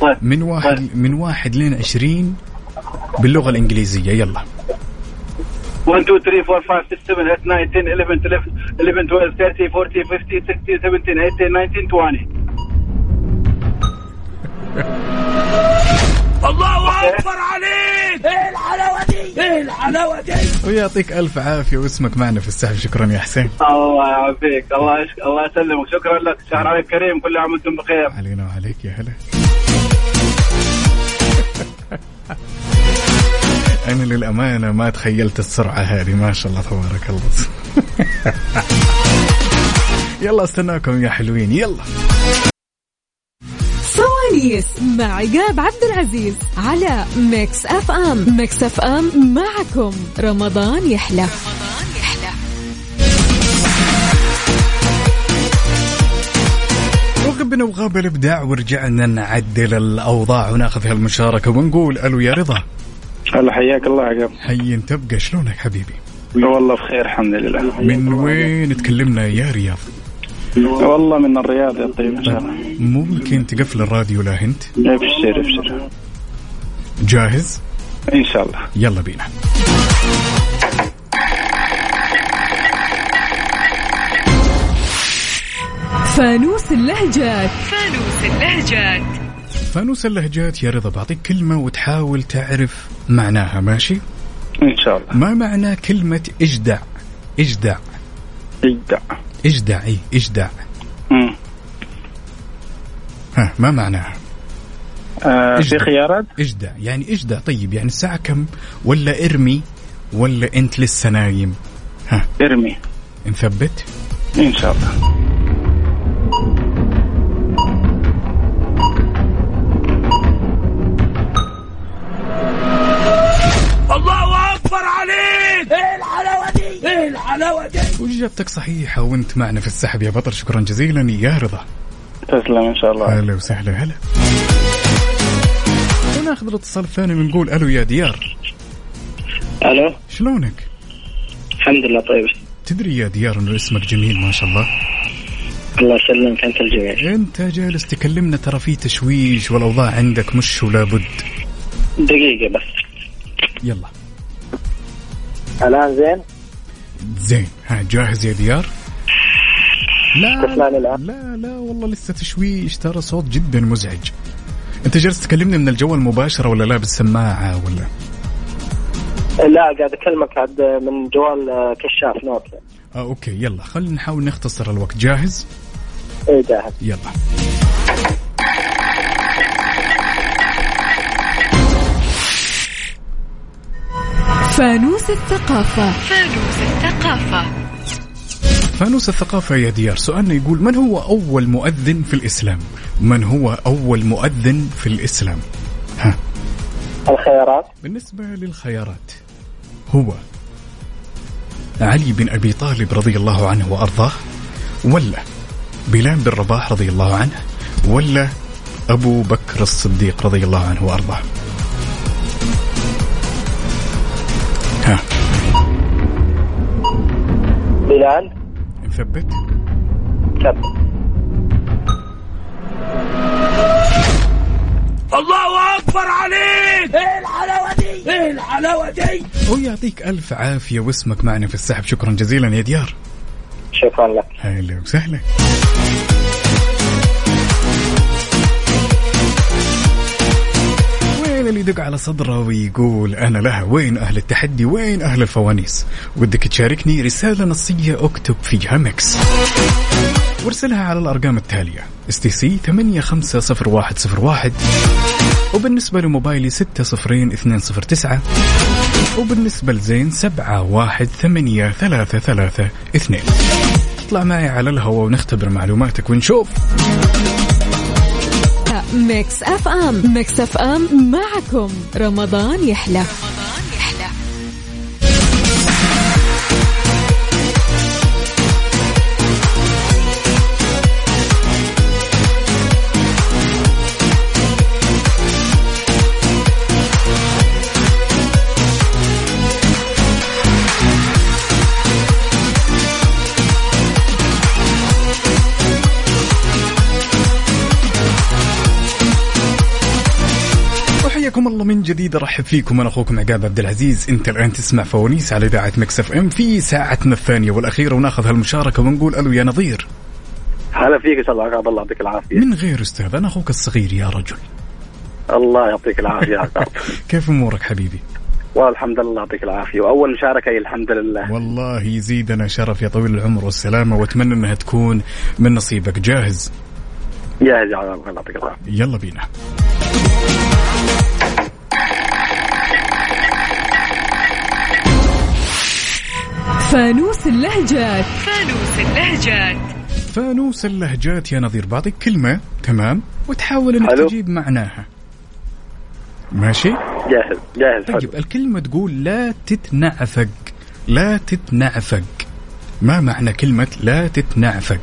طيب. من واحد طيب. من واحد لين عشرين باللغة الإنجليزية. يلا. 1 2 3 4 5 6 7 8 9 10 11 12 11 12 13 14 15 16 17 18 19 20 الله أكبر عليك. إيه الحلاوة دي؟ إيه الحلاوة دي؟ ويعطيك ألف عافية واسمك معنا في السحب. شكرا يا حسين. الله يعافيك. الله يشك... الله يسلمك. شكرا لك. شهر عليك كريم. كل عام وأنتم بخير. علينا وعليك يا هلا. <laughs> أنا للأمانة ما تخيلت السرعة هذه. ما شاء الله تبارك الله. <laughs> يلا أستناكم يا حلوين. يلا. فوانيس مع عقاب عبد العزيز على Mix FM Mix FM معكم. رمضان يحلى. رمضان يحلى وغبنا وغاب الإبداع ورجعنا نعدل الأوضاع ونأخذ هالمشاركة ونقول ألو يا رضا. هلا حياك الله عقاب. حي تبقى شلونك حبيبي؟ والله بخير الحمد لله. من وين تكلمنا يا رياض؟ والله من الرياض يا طيب إن شاء الله. ممكن تقفل الراديو لا هنت ابشر ابشر. جاهز؟ إن شاء الله. يلا بينا. فانوس اللهجات. فانوس اللهجات. فانوس اللهجات يا رضا بعطيك كلمة وتحاول تعرف معناها ماشي؟ إن شاء الله. ما معنى كلمة إجدع؟ إجدع. إجدع. اجدع اي اجدع. مم. ها ما معناها؟ آه في اجدع. خيارات؟ اجدع. يعني اجدع. طيب يعني الساعة كم؟ ولا ارمي ولا انت لسه نايم؟ ها. ارمي. نثبت؟ إن شاء الله. الله أكبر عليك! إيه الحلاوة دي؟ إيه الحلاوة دي؟ وإجابتك صحيحة وأنت معنا في السحب. يا بطل شكرا جزيلا. يا رضا. تسلم إن شاء الله. هلا وسهلا هلا. وناخذ الاتصال الثاني ونقول ألو يا ديار. ألو. شلونك؟ الحمد لله طيب. تدري يا ديار إنه اسمك جميل ما شاء الله. الله يسلمك أنت الجميع أنت جالس تكلمنا ترى في تشويش والأوضاع عندك مش ولا بد دقيقة بس. يلا. الآن زين؟ زين. ها جاهز يا ديار؟ لا لا لا والله لسه تشويش ترى صوت جدا مزعج. انت جالس تكلمني من الجوال مباشرة ولا لابس سماعة ولا؟ لا قاعد أكلمك عاد من جوال آه، كشاف Note. آه okay يلا خلينا نحاول نختصر الوقت. جاهز؟ اي جاهز. يلا. فانوس الثقافة. فانوس الثقافة. يا ديار. سؤالنا يقول من هو أول مؤذن في الإسلام؟ من هو أول مؤذن في الإسلام؟ ها. الخيارات. بالنسبة للخيارات هو علي بن أبي طالب رضي الله عنه وأرضاه ولا بلال بن رباح رضي الله عنه ولا أبو بكر الصديق رضي الله عنه وأرضاه؟ بلال نثبت. ثبت الله أكبر عليك! إيه الحلاوة دي؟ إيه الحلاوة دي؟ ويعطيك ألف عافية واسمك معنا في السحب. شكرا جزيلا يا ديار. شكرا لك. هلا وسهلا. اللي يدق على صدره ويقول أنا لها. وين أهل التحدي؟ وين أهل الفوانيس؟ ودك تشاركني رسالة نصية أكتب فيها Mix. وارسلها على الأرقام التالية STC 850101 وبالنسبة لموبايلي 60209 وبالنسبة لزين 718332 اطلع معي على الهواء ونختبر معلوماتك ونشوف. Mix FM. Mix FM معكم. رمضان يحلى. وحياكم الله من جديد ارحب فيكم. أنا أخوكم عقاب عبد العزيز. أنت الآن تسمع فوانيس على إذاعة Mix FM في ساعتنا الثانية والأخيرة ونأخذ هالمشاركة ونقول ألو يا نظير. هلا فيك إن شاء الله عقاب الله يعطيك العافية. من غير أستاذ؟ أنا أخوك الصغير يا رجل. الله يعطيك العافية عقاب. <laughs> كيف أمورك حبيبي؟ والحمد لله يعطيك العافية. وأول مشاركة الحمد لله. والله يزيدنا شرف يا طويل العمر والسلامة وأتمنى إنها تكون من نصيبك. جاهز؟ جاهز يا عقاب الله يعطيك العافية. يلا بينا. فانوس اللهجات. فانوس اللهجات. يا نظير بعطيك كلمة تمام؟ وتحاول إنك حلو. تجيب معناها. ماشي؟ جاهز جاهز حلو. طيب الكلمة تقول لا تتنعفق لا تتنعفق. ما معنى كلمة لا تتنعفق؟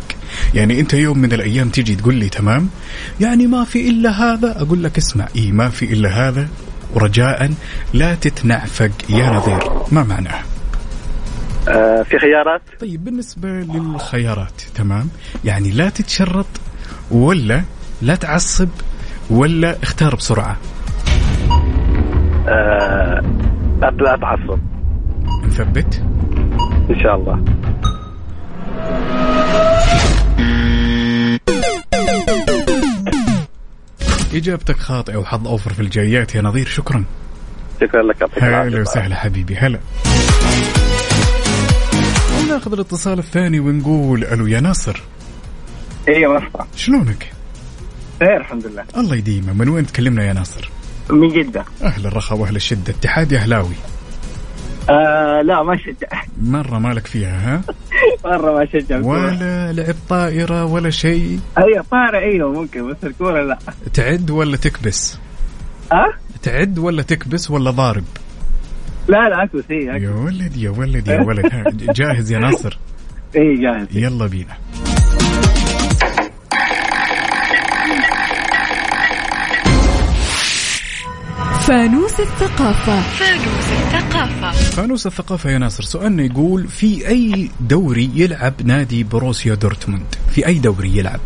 يعني أنت يوم من الأيام تيجي تقول لي تمام؟ يعني ما في إلا هذا أقول لك اسمع. إي ما في إلا هذا. ورجاء لا تتنعفق يا نظير. ما معناها؟ آه في خيارات؟ طيب بالنسبة للخيارات تمام؟ يعني لا تتشرط ولا لا تعصب ولا اختار بسرعة. آه لا تعصب. نثبت؟ إن شاء الله. إجابتك خاطئة وحظ أوفر في الجايات يا نظير. شكرا. شكرا لك هلا وسهلا حبيبي هلا. وناخذ الاتصال الثاني ونقول ألو يا ناصر. أيوه مرحبا شلونك؟ خير الحمد لله. الله يديمه. من وين تكلمنا يا ناصر؟ من جدة. أهل الرخاء وأهل الشدة. اتحادي أهلاوي. آه لا ما شجع مرة مالك فيها ها؟ مرة ما شجع. ولا لعب طائرة ولا شيء؟ أيوه طارة أيوه ممكن بس الكورة لا. تعد ولا تكبس؟ ها؟ تعد ولا تكبس ولا ضارب؟ لا لا اكو سي يا ولد يا ولد يا ولد. جاهز يا ناصر؟ <laughs> اي جاهز. يلا بينا. فانوس الثقافة. فانوس الثقافة. فانوس الثقافة يا ناصر سؤالنا يقول في أي دوري يلعب نادي بروسيا دورتموند؟ في أي دوري يلعب؟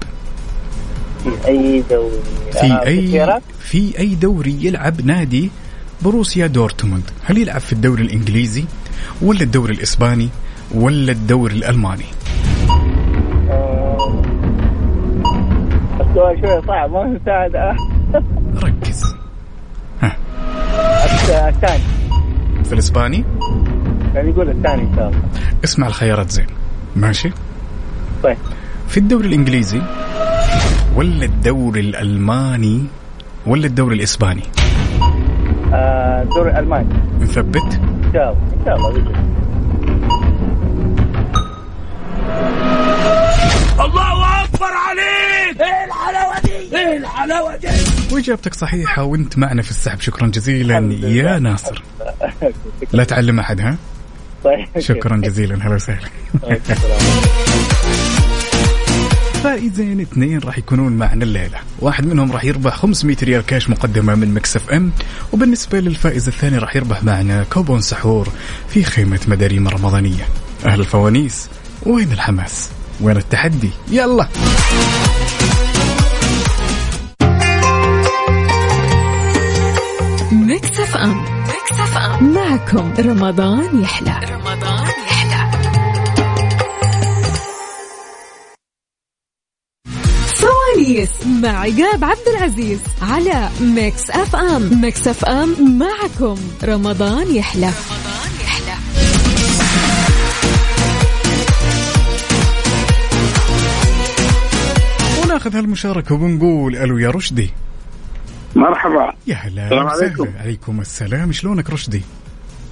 في أي دوري؟ في أي؟ في أي دوري يلعب نادي بروسيا دورتموند. هل يلعب في الدوري الإنجليزي ولا الدوري الإسباني ولا الدوري الألماني؟ السؤال شوية صعب ما مساعد آه. ركز. الت- الثاني. في الإسباني؟ يعني يقول الثاني إن شاء الله. اسمع الخيارات زين. ماشي؟ طيب. في الدوري الإنجليزي ولا الدوري الألماني ولا الدوري الإسباني؟ الدوري الالماني نثبت. إن شاء الله إن شاء الله بإذن الله. أكبر عليك! إيه الحلاوة دي؟ إيه الحلاوة دي؟ وإجابتك صحيحة وأنت معنا في السحب. شكرا جزيلا يا ناصر. <laughs> لا تعلم أحد ها؟ طيب. شكرا جزيلا. هلا وسهلا. فائزين اثنين راح يكونون معنا الليلة. واحد منهم راح يربح 500 ريال كاش مقدمة من Mix FM وبالنسبة للفائز الثاني راح يربح معنا كوبون سحور في خيمة مداريم رمضانية. أهل الفوانيس وين الحماس؟ وين التحدي؟ يلا! Mix FM Mix FM. معكم رمضان يحلى. رمضان فوانيس مع عقاب عبد العزيز على Mix FM Mix FM معكم. رمضان يحلى. رمضان يحلى وناخذ هالمشاركة ونقول ألو يا رشدي. مرحبا. يا هلا السلام. عليكم. عليكم السلام. شلونك رشدي؟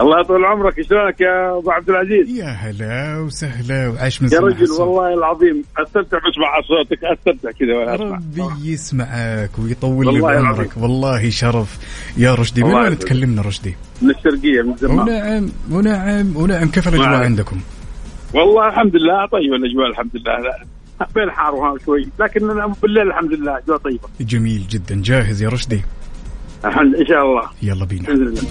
الله يطول عمرك شلونك يا أبو عبد العزيز يا هلا وسهلا وعاش من يا رجل. والله العظيم أستمتع بسمع صوتك أستمتع كذا وأنا أسمع ربي يسمعك ويطول لي بعمرك. والله شرف يا رشدي من وين. تكلمنا رشدي؟ من الشرقية من زمان ونعم ونعم ونعم كيف الأجواء نعم. عندكم؟ والله الحمد لله طيبه الأجواء الحمد لله لا. بين حار وها شوي لكن بالليل الحمد لله اجواء طيبة جميل جدا جاهز يا رشدي؟ الحمد إن شاء الله يلا بينا بإذن الله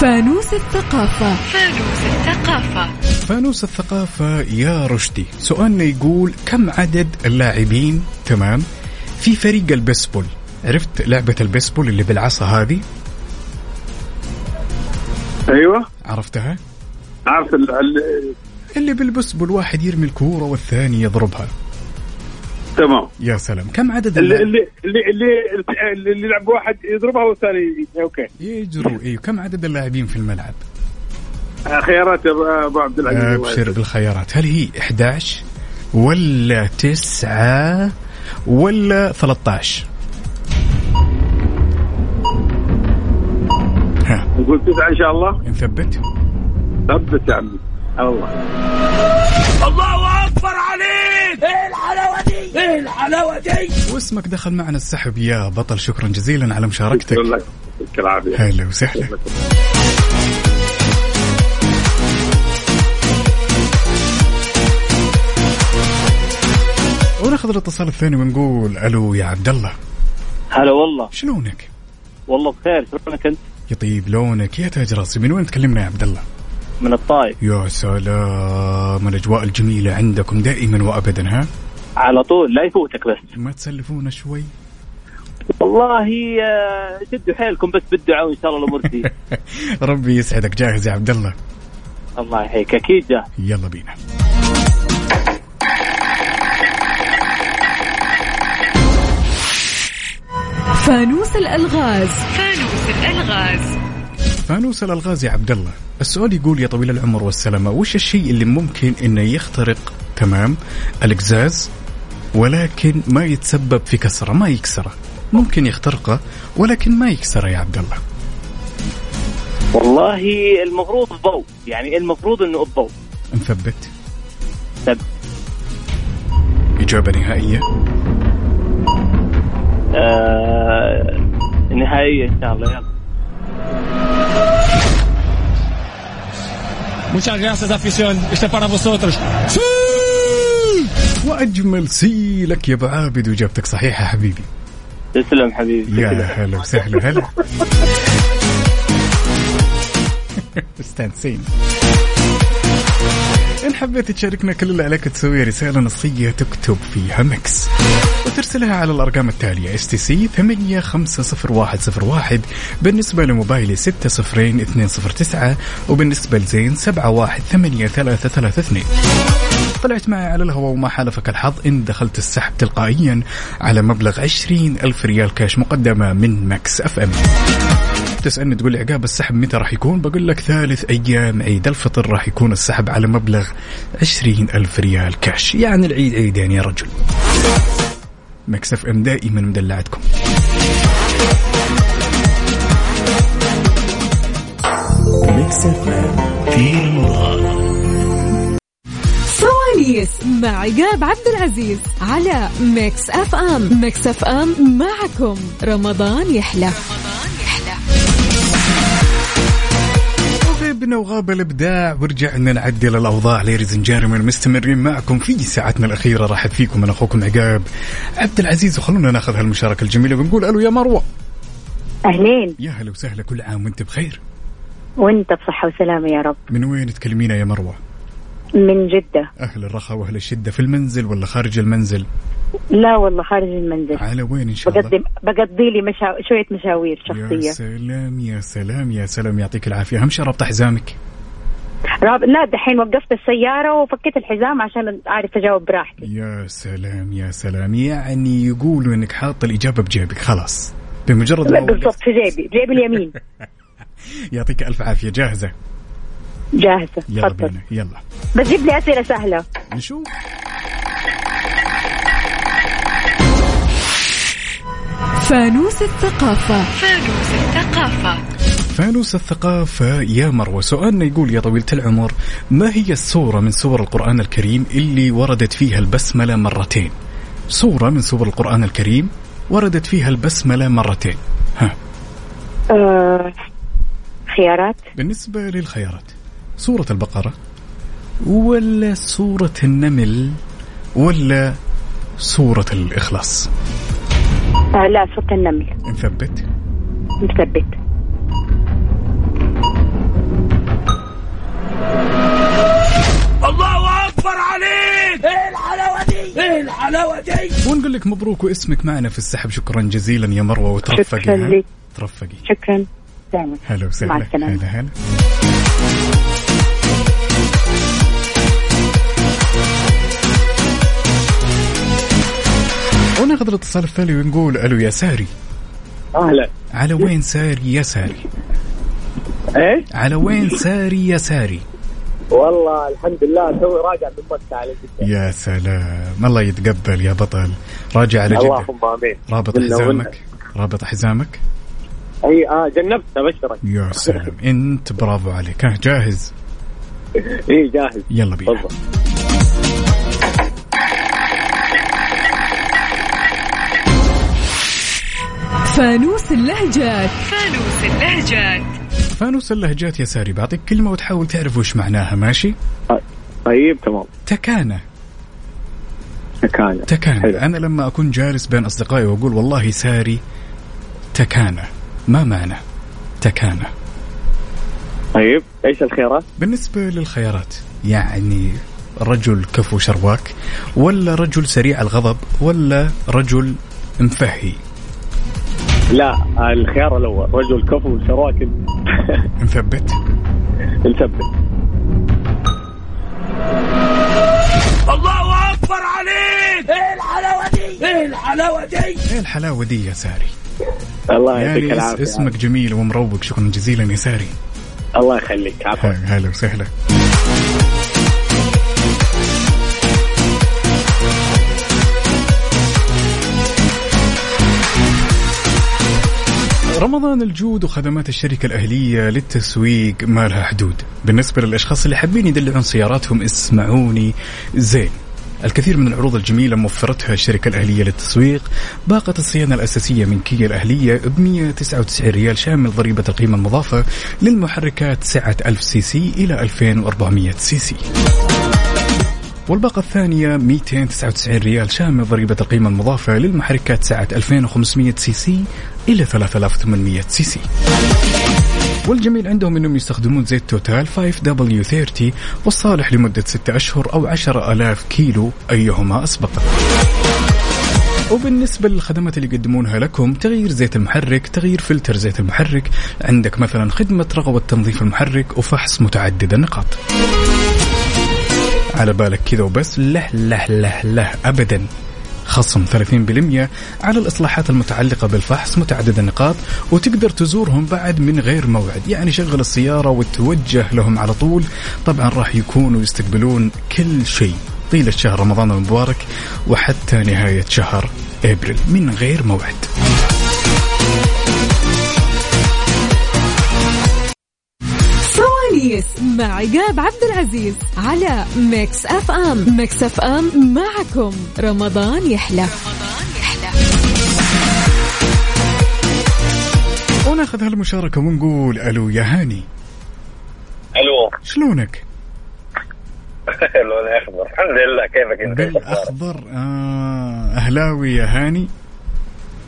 فانوس الثقافة. فانوس الثقافة. فانوس الثقافة يا رشدي. سؤالنا يقول كم عدد اللاعبين تمام في فريق البيسبول؟ عرفت لعبة البيسبول اللي بالعصا هذه؟ أيوه. عرفتها؟ عارف ال- ال- اللي بالبيسبول واحد يرمي الكورة والثاني يضربها. تمام. يا سلام. كم عدد اللي اللي اللي اللي, اللي, اللي يلعب واحد يضربها والثاني okay. يجروا. أيوه كم عدد اللاعبين في الملعب؟ آه، خيارات يا أبو- أبو عبد العزيز. أبشر. بالخيارات. هل هي 11 ولا 9 ولا 13 ها. نقول تسعة إن شاء الله. نثبت. ثبت يا عمي. الله. الله أكبر عليك. إيه الحلاوة إيه الحلاوة دي؟ واسمك دخل معنا السحب. يا بطل شكرا جزيلا على مشاركتك. شكرا لك. يعطيك العافيه هلا وسهلا. وناخذ الاتصال الثاني ونقول ألو يا عبد الله. هلا والله. شلونك؟ والله بخير. شلونك أنت؟ يطيب لونك. يا تاج راسي من وين تكلمنا يا عبد الله؟ من الطايف يا سلام الأجواء الجميلة عندكم دائما وابدا ها؟ على طول لا يفوتك بس. ما تسلفونا شوي؟ والله آه، شدوا حيلكم بس بالدعاء وإن شاء الله الأمور تزيد. <laughs> ربي يسعدك. جاهز يا عبد الله؟ الله يحييك. أكيد جاهز. يلا بينا. فانوس الألغاز. فانوس الألغاز. فانوس الألغاز يا عبد الله السؤال يقول يا طويل العمر والسلامة وش الشيء اللي ممكن إنه يخترق؟ تمام. القزاز ولكن ما يتسبب في كسرة ما يكسره ممكن يخترقه ولكن ما يكسره يا عبد الله. والله المفروض الضوء يعني المفروض إنه الضوء. مثبت طب إجابة نهائية. آه نهائية إن شاء الله يلا. Muchas gracias, afición. Este es para vosotros. وأجمل سي لك يا أبو عابد وإجابتك صحيحة حبيبي. تسلم حبيبي. يا. هلا وسهلا هلا. <laughs> مستانسين إن حبيت تشاركنا كل اللي عليك تسوي رسالة نصية تكتب فيها Mix وترسلها على الأرقام التالية STC 850101 بالنسبة لموبايلي 60209 وبالنسبة لزين 718332 طلعت معي على الهواء وما حالفك الحظ. إن دخلت السحب تلقائيا على مبلغ 20 ألف ريال كاش مقدمة من Mix FM. تسألني تقول لي عقاب السحب متى راح يكون؟ بقول لك ثالث أيام عيد الفطر راح يكون السحب على مبلغ 20 ألف ريال كاش. يعني العيد عيدين يا رجل. Mix FM دائما مدلعتكم. Mix FM في رمضان فوانيس مع عقاب عبد العزيز على Mix FM. Mix FM معكم. رمضان يحلى. وغيبنا وغاب الإبداع ورجعنا نعدل الأوضاع ladies and gentlemen مستمرين معكم في ساعتنا الأخيرة راحت فيكم من أخوكم عقاب عبد العزيز وخلونا ناخذ هالمشاركة الجميلة ونقول ألو يا مروة. أهلين. يا هلا وسهلا كل عام وأنت بخير؟ وأنت بصحة وسلامة يا رب. من وين تكلمينا يا مروة؟ من جدة. أهل الرخاء وأهل الشدة في المنزل ولا خارج المنزل؟ لا والله خارج المنزل. على وين إن شاء الله؟ بقضي بقضي لي مشا... شوية مشاوير يا شخصية. سلام يا سلام يا سلام يعطيك العافية. أهم شيء ربط حزامك. راب... لا دحين وقفت السيارة وفكيت الحزام عشان أعرف أجاوب براحتي. يا سلام يا سلام. يعني يقولوا إنك حاط الإجابة بجيبك خلاص. بمجرد لا ما بالضبط في جيبي. جيبي اليمين. <laughs> يعطيك ألف عافية. جاهزة. جاهزة. يلا تفضل. بينا يلا. بس جيب لي أسئلة سهلة. نشوف. فانوس الثقافة. فانوس الثقافة. فانوس الثقافة يا مروة سؤالنا يقول يا طويلة العمر ما هي السورة من سور القرآن الكريم اللي وردت فيها البسملة مرتين؟ سورة من سور القرآن الكريم وردت فيها البسملة مرتين. ها. آه... خيارات؟ بالنسبة للخيارات. سورة البقرة. ولا سورة النمل ولا سورة الإخلاص. آه لا سورة النمل. نثبت. مثبت الله أكبر عليك! إيه الحلاوة دي؟ إيه الحلاوة دي؟ ونقول لك مبروك واسمك معنا في السحب شكرا جزيلا يا مروة وترفقي شكرا؟ لك. ترفقي. شكرا. دائما هلا مع وسهلا السلامة. هلا هلا. وناخذ الاتصال التالي ونقول ألو يا ساري. أهلا. على وين ساري يا ساري؟ إيه؟ على وين ساري يا ساري؟ والله الحمد لله توي راجع من مكة على جدة. يا سلام. الله يتقبل يا بطل. راجع على جدة. اللهم آمين. رابط حزامك؟ رابط حزامك؟ إي آه جنبت أبشرك. يا سلام. إنت برافو عليك. ها جاهز؟ <laughs> إي جاهز. يلا بينا. فانوس اللهجات. فانوس اللهجات. فانوس اللهجات يا ساري بعطيك كلمة وتحاول تعرف وش معناها ماشي؟ طيب تمام. تكانة. كان تكانة. حلو. أنا لما أكون جالس بين أصدقائي وأقول والله ساري تكانة. ما معنى تكانة؟ طيب إيش الخيارات؟ بالنسبة للخيارات يعني رجل كفو شرواك ولا رجل سريع الغضب ولا رجل مفهي؟ لا الخيار الأول. رجل كفو شراكن. <laughs> مثبت نثبت. الله أكبر عليك! إيه الحلاوة دي؟ إيه الحلاوة دي؟ إيه الحلاوة دي يا ساري؟ الله يعطيك العافية. اسمك جميل ومروق. شكرا جزيلا يا ساري. الله يخليك. عفوا. هلا وسهلا. رمضان الجود وخدمات الشركة الأهلية للتسويق ما لها حدود. بالنسبة للأشخاص اللي حابين يدلعون سياراتهم اسمعوني زين. الكثير من العروض الجميلة موفرتها الشركة الأهلية للتسويق. باقة الصيانة الأساسية من كيا الأهلية ب 199 ريال شامل ضريبة القيمة المضافة للمحركات سعة 1000 CC إلى 2400 CC. والباقة الثانية 299 ريال شامل ضريبة القيمة المضافة للمحركات سعة 2500 CC إلى 3800 CC. والجميل عندهم إنهم يستخدمون زيت توتال 5W30 والصالح لمدة 6 أشهر أو 10000 كيلو أيهما أسبق. وبالنسبة للخدمات اللي يقدمونها لكم تغيير زيت المحرك تغيير فلتر زيت المحرك. عندك مثلا خدمة رغوة تنظيف المحرك وفحص متعدد النقاط. على بالك كذا وبس له له له له أبدا. خصم 30% على الإصلاحات المتعلقة بالفحص متعدد النقاط وتقدر تزورهم بعد من غير موعد. يعني شغل السيارة وتوجه لهم على طول. طبعا راح يكونوا يستقبلون كل شيء طيلة شهر رمضان المبارك وحتى نهاية شهر إبريل من غير موعد. مع عقاب عبد العزيز على ميكس أف أم. ميكس أف أم معكم. رمضان يحلى. وناخذ هالمشاركة ونقول ألو يا هاني. ألو. شلونك؟ <laughs> لون اخضر الحمد لله كيفك أنت؟ بالأخضر آه أهلاوي يا هاني؟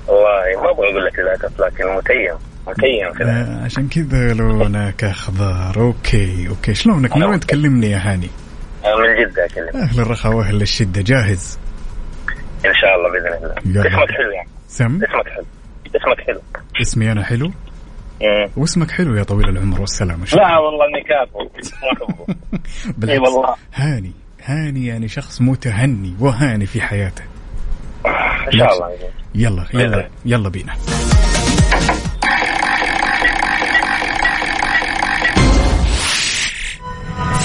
والله ما أبغى أقول لك للاسف لكن متيم. كذا. آه عشان كذا لونك أخضر okay okay. شلونك؟ من وين تكلمني يا هاني؟ من جدة أكلمك. أهل الرخاء وأهل الشدة. جاهز؟ إن شاء الله بإذن الله. اسمك حلو يعني. سم؟ اسمك حلو. اسمك حلو. اسمي أنا حلو؟ مم. واسمك حلو يا طويل العمر. والسلامة لا والله إني كافو. <laughs> بالعكس. إي والله. هاني هاني يعني شخص متهني وهاني في حياته. إن شاء الله. يلا يلا يلا بينا.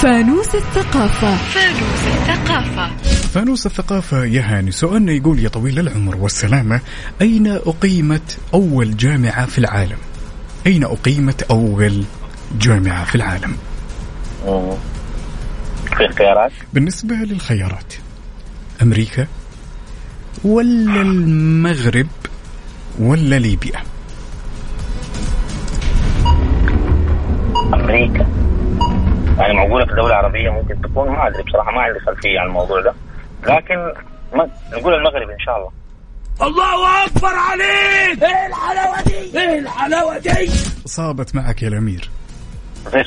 فانوس الثقافة. فانوس الثقافة. فانوس الثقافة يا هاني سؤالنا يقول يا طويل العمر والسلامة أين أقيمت أول جامعة في العالم؟ أين أقيمت أول جامعة في العالم. في اختيارات بالنسبة للخيارات أمريكا ولا المغرب ولا ليبيا؟ أمريكا. يعني معقوله في دوله عربيه ممكن تكون ما أدري بصراحة ما عندي خلفية عن الموضوع ده. لكن ما نقول المغرب إن شاء الله. الله أكبر عليك! إيه الحلاوة دي؟ إيه الحلاوة دي؟ صابت معك يا الأمير. <laughs> طيب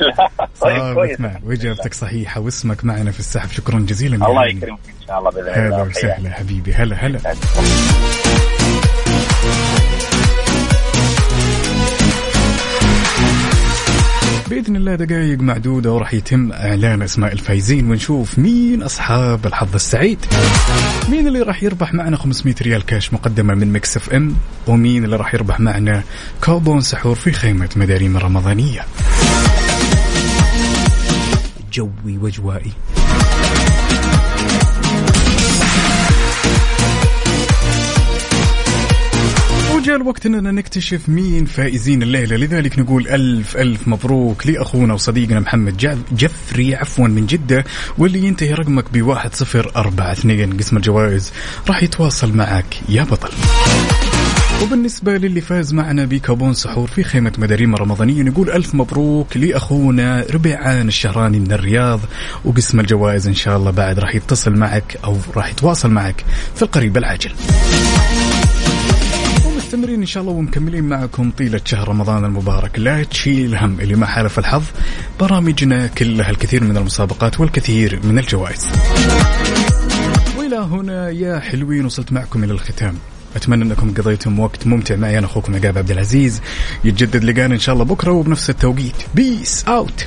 صابت كويس. معك. وإجابتك صحيحة واسمك معنا في السحب. شكرا جزيلا يا الله. يكرمك إن شاء الله بإذن هلا الله وسهلا حبيبي. هلا هلا. بإذن الله دقائق معدودة وراح يتم إعلان أسماء الفايزين ونشوف مين أصحاب الحظ السعيد. مين اللي راح يربح معنا 500 ريال كاش مقدمة من Mix FM؟ ومين اللي راح يربح معنا كوبون سحور في خيمة مداريم الرمضانية جوي وجوائي. وجاء الوقت إننا نكتشف مين فائزين الليلة. لذلك نقول ألف ألف مبروك لأخونا وصديقنا محمد جفري عفوا من جدة واللي ينتهي رقمك ب 1042 قسم الجوائز راح يتواصل معك يا بطل. وبالنسبة للي فاز معنا بكابون سحور في خيمة مداريم الرمضانية نقول ألف مبروك لأخونا ربيعان الشهراني من الرياض. وقسم الجوائز إن شاء الله بعد راح يتصل معك أو راح يتواصل معك في القريب العاجل. ومستمرين إن شاء الله ومكملين معكم طيلة شهر رمضان المبارك. لا تشيل هم اللي ما حالف الحظ. برامجنا كلها الكثير من المسابقات والكثير من الجوائز. وإلى هنا يا حلوين وصلت معكم إلى الختام. أتمنى أنكم قضيتم وقت ممتع معي. أنا أخوكم عقاب عبد العزيز. يتجدد لقانا إن شاء الله بكرة وبنفس التوقيت. peace out